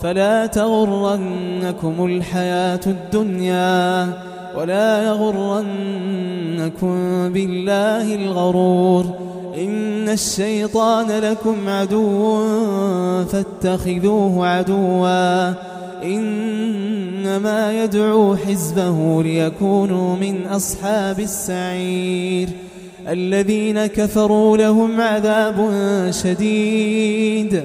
فلا تغرنكم الحياة الدنيا ولا يغرنكم بالله الغرور إن الشيطان لكم عدو فاتخذوه عدوا إنما يدعو حزبه ليكونوا من أصحاب السعير الذين كفروا لهم عذاب شديد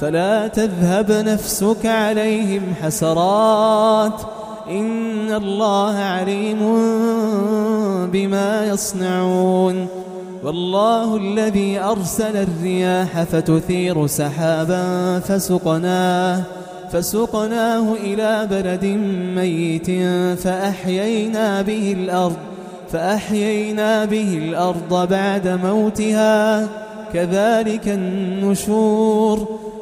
فلا تذهب نفسك عليهم حسرات. إن الله عليم بما يصنعون. والله الذي أرسل الرياح فتثير سحابا فسقناه فسقناه إلى بلد ميت فأحيينا به الأرض فأحيينا به الأرض بعد موتها. كذلك النشور.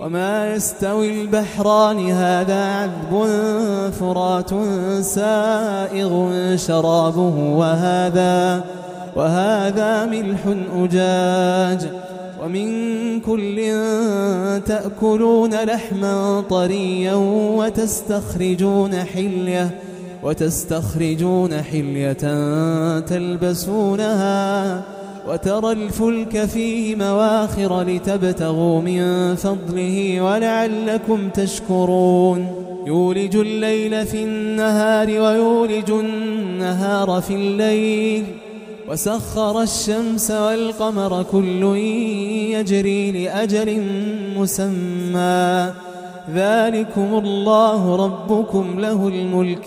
وما يستوي البحران هذا عذب فرات سائغ شرابه وهذا وهذا ملح أجاج. ومن كل تأكلون لحما طريا وتستخرجون حلية وتستخرجون حلية تلبسونها. وترى الفلك فيه مواخر لتبتغوا من فضله ولعلكم تشكرون. يولج الليل في النهار ويولج النهار في الليل. وسخر الشمس والقمر كل يجري لأجل مسمى. ذلكم الله ربكم له الملك.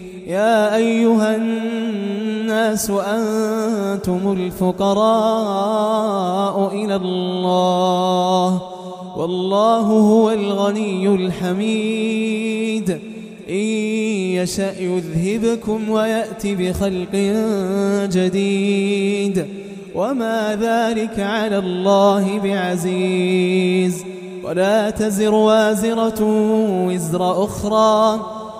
يا أيها الناس أنتم الفقراء إلى الله والله هو الغني الحميد. إن يشأ يذهبكم ويأتي بخلق جديد. وما ذلك على الله بعزيز. ولا تزر وازرة وزر أخرى.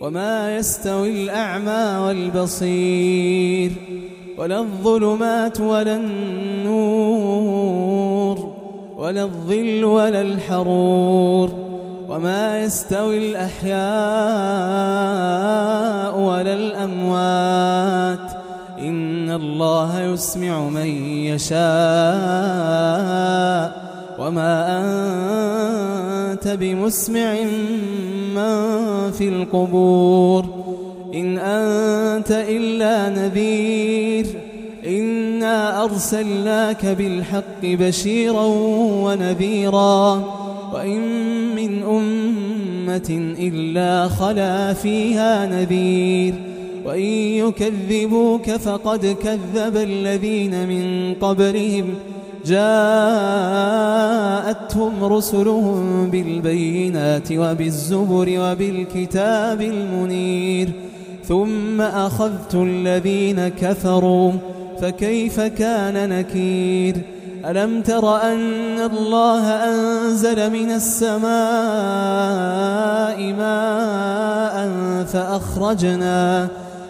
وما يستوي الأعمى والبصير ولا الظلمات ولا النور ولا الظل ولا الحرور وما يستوي الأحياء ولا الأموات إن الله يسمع من يشاء وما أنت بمسمع من في القبور. إن أنت إلا نذير. إنا أرسلناك بالحق بشيرا ونذيرا. وإن من أمة إلا خلا فيها نذير. وإن يكذبوك فقد كذب الذين من قبلهم. جاءتهم رسلهم بالبينات وبالزبر وبالكتاب المنير ثم أخذت الذين كفروا فكيف كان نكير؟ ألم تر أن الله أنزل من السماء ماء فأخرجنا؟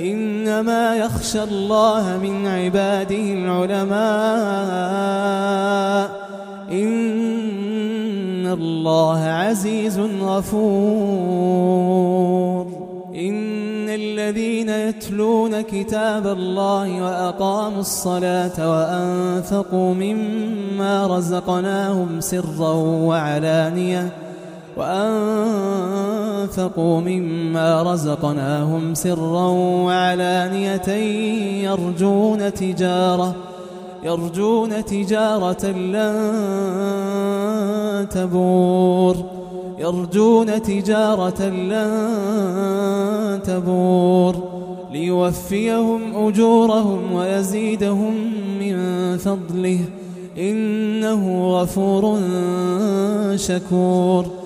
إنما يخشى الله من عباده العلماء. إن الله عزيز غفور. إن الذين يتلون كتاب الله وأقاموا الصلاة وأنفقوا مما رزقناهم سرا وعلانيةً وأنفقوا مما رزقناهم سرا وعلانية يرجون تجارة يرجون تجارة لن تبور يرجون تجارة لن تبور ليوفيهم أجورهم ويزيدهم من فضله إنه غفور شكور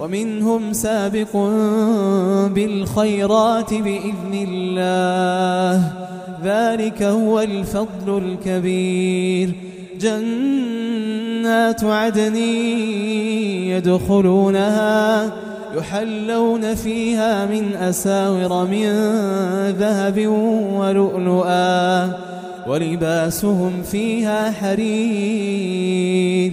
ومنهم سابق بالخيرات بإذن الله. ذلك هو الفضل الكبير. جنات عدن يدخلونها يحلون فيها من أساور من ذهب ولؤلؤا ولباسهم فيها حرير.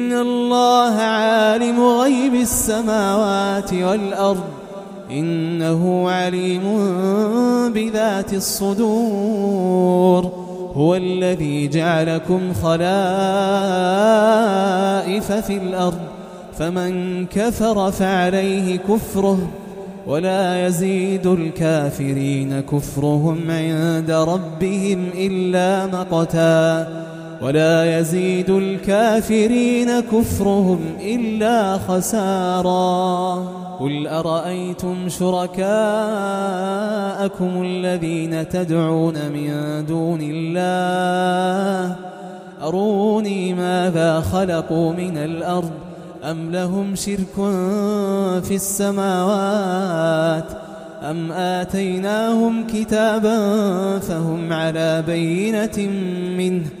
الله عالم غيب السماوات والأرض إنه عليم بذات الصدور هو الذي جعلكم خلائف في الأرض فمن كفر فعليه كفره ولا يزيد الكافرين كفرهم عند ربهم إلا مقتا ولا يزيد الكافرين كفرهم إلا خسارا. قل أرأيتم شركاءكم الذين تدعون من دون الله؟ أروني ماذا خلقوا من الأرض؟ أم لهم شرك في السماوات؟ أم آتيناهم كتابا فهم على بينة منه؟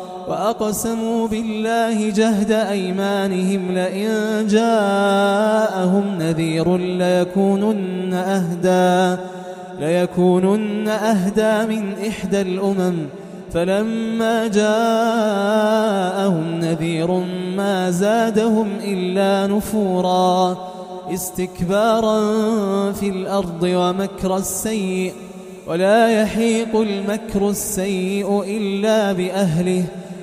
وأقسموا بالله جهد أيمانهم لئن جاءهم نذير ليكونن أهدى ليكونن أهدى من إحدى الأمم. فلما جاءهم نذير ما زادهم إلا نفورا. استكبارا في الأرض ومكر السيئ ولا يحيق المكر السيء إلا بأهله.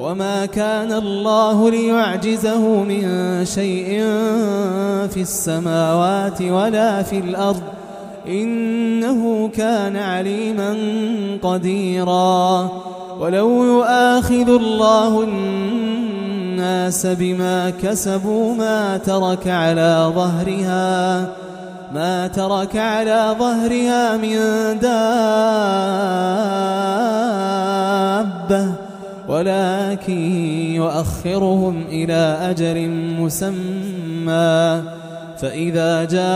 وما كان الله ليعجزه من شيء في السماوات ولا في الأرض. إنه كان عليما قديرا. ولو يؤاخذ الله الناس بما كسبوا ما ترك على ظهرها ما ترك على ظهرها من دابة. ولكن يؤخرهم إلى أجر مسمى. فإذا جاء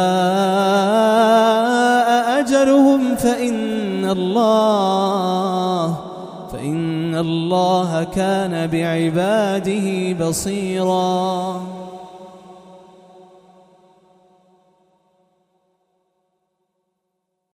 أجلهم فإن الله فإن الله كان بعباده بصيراً.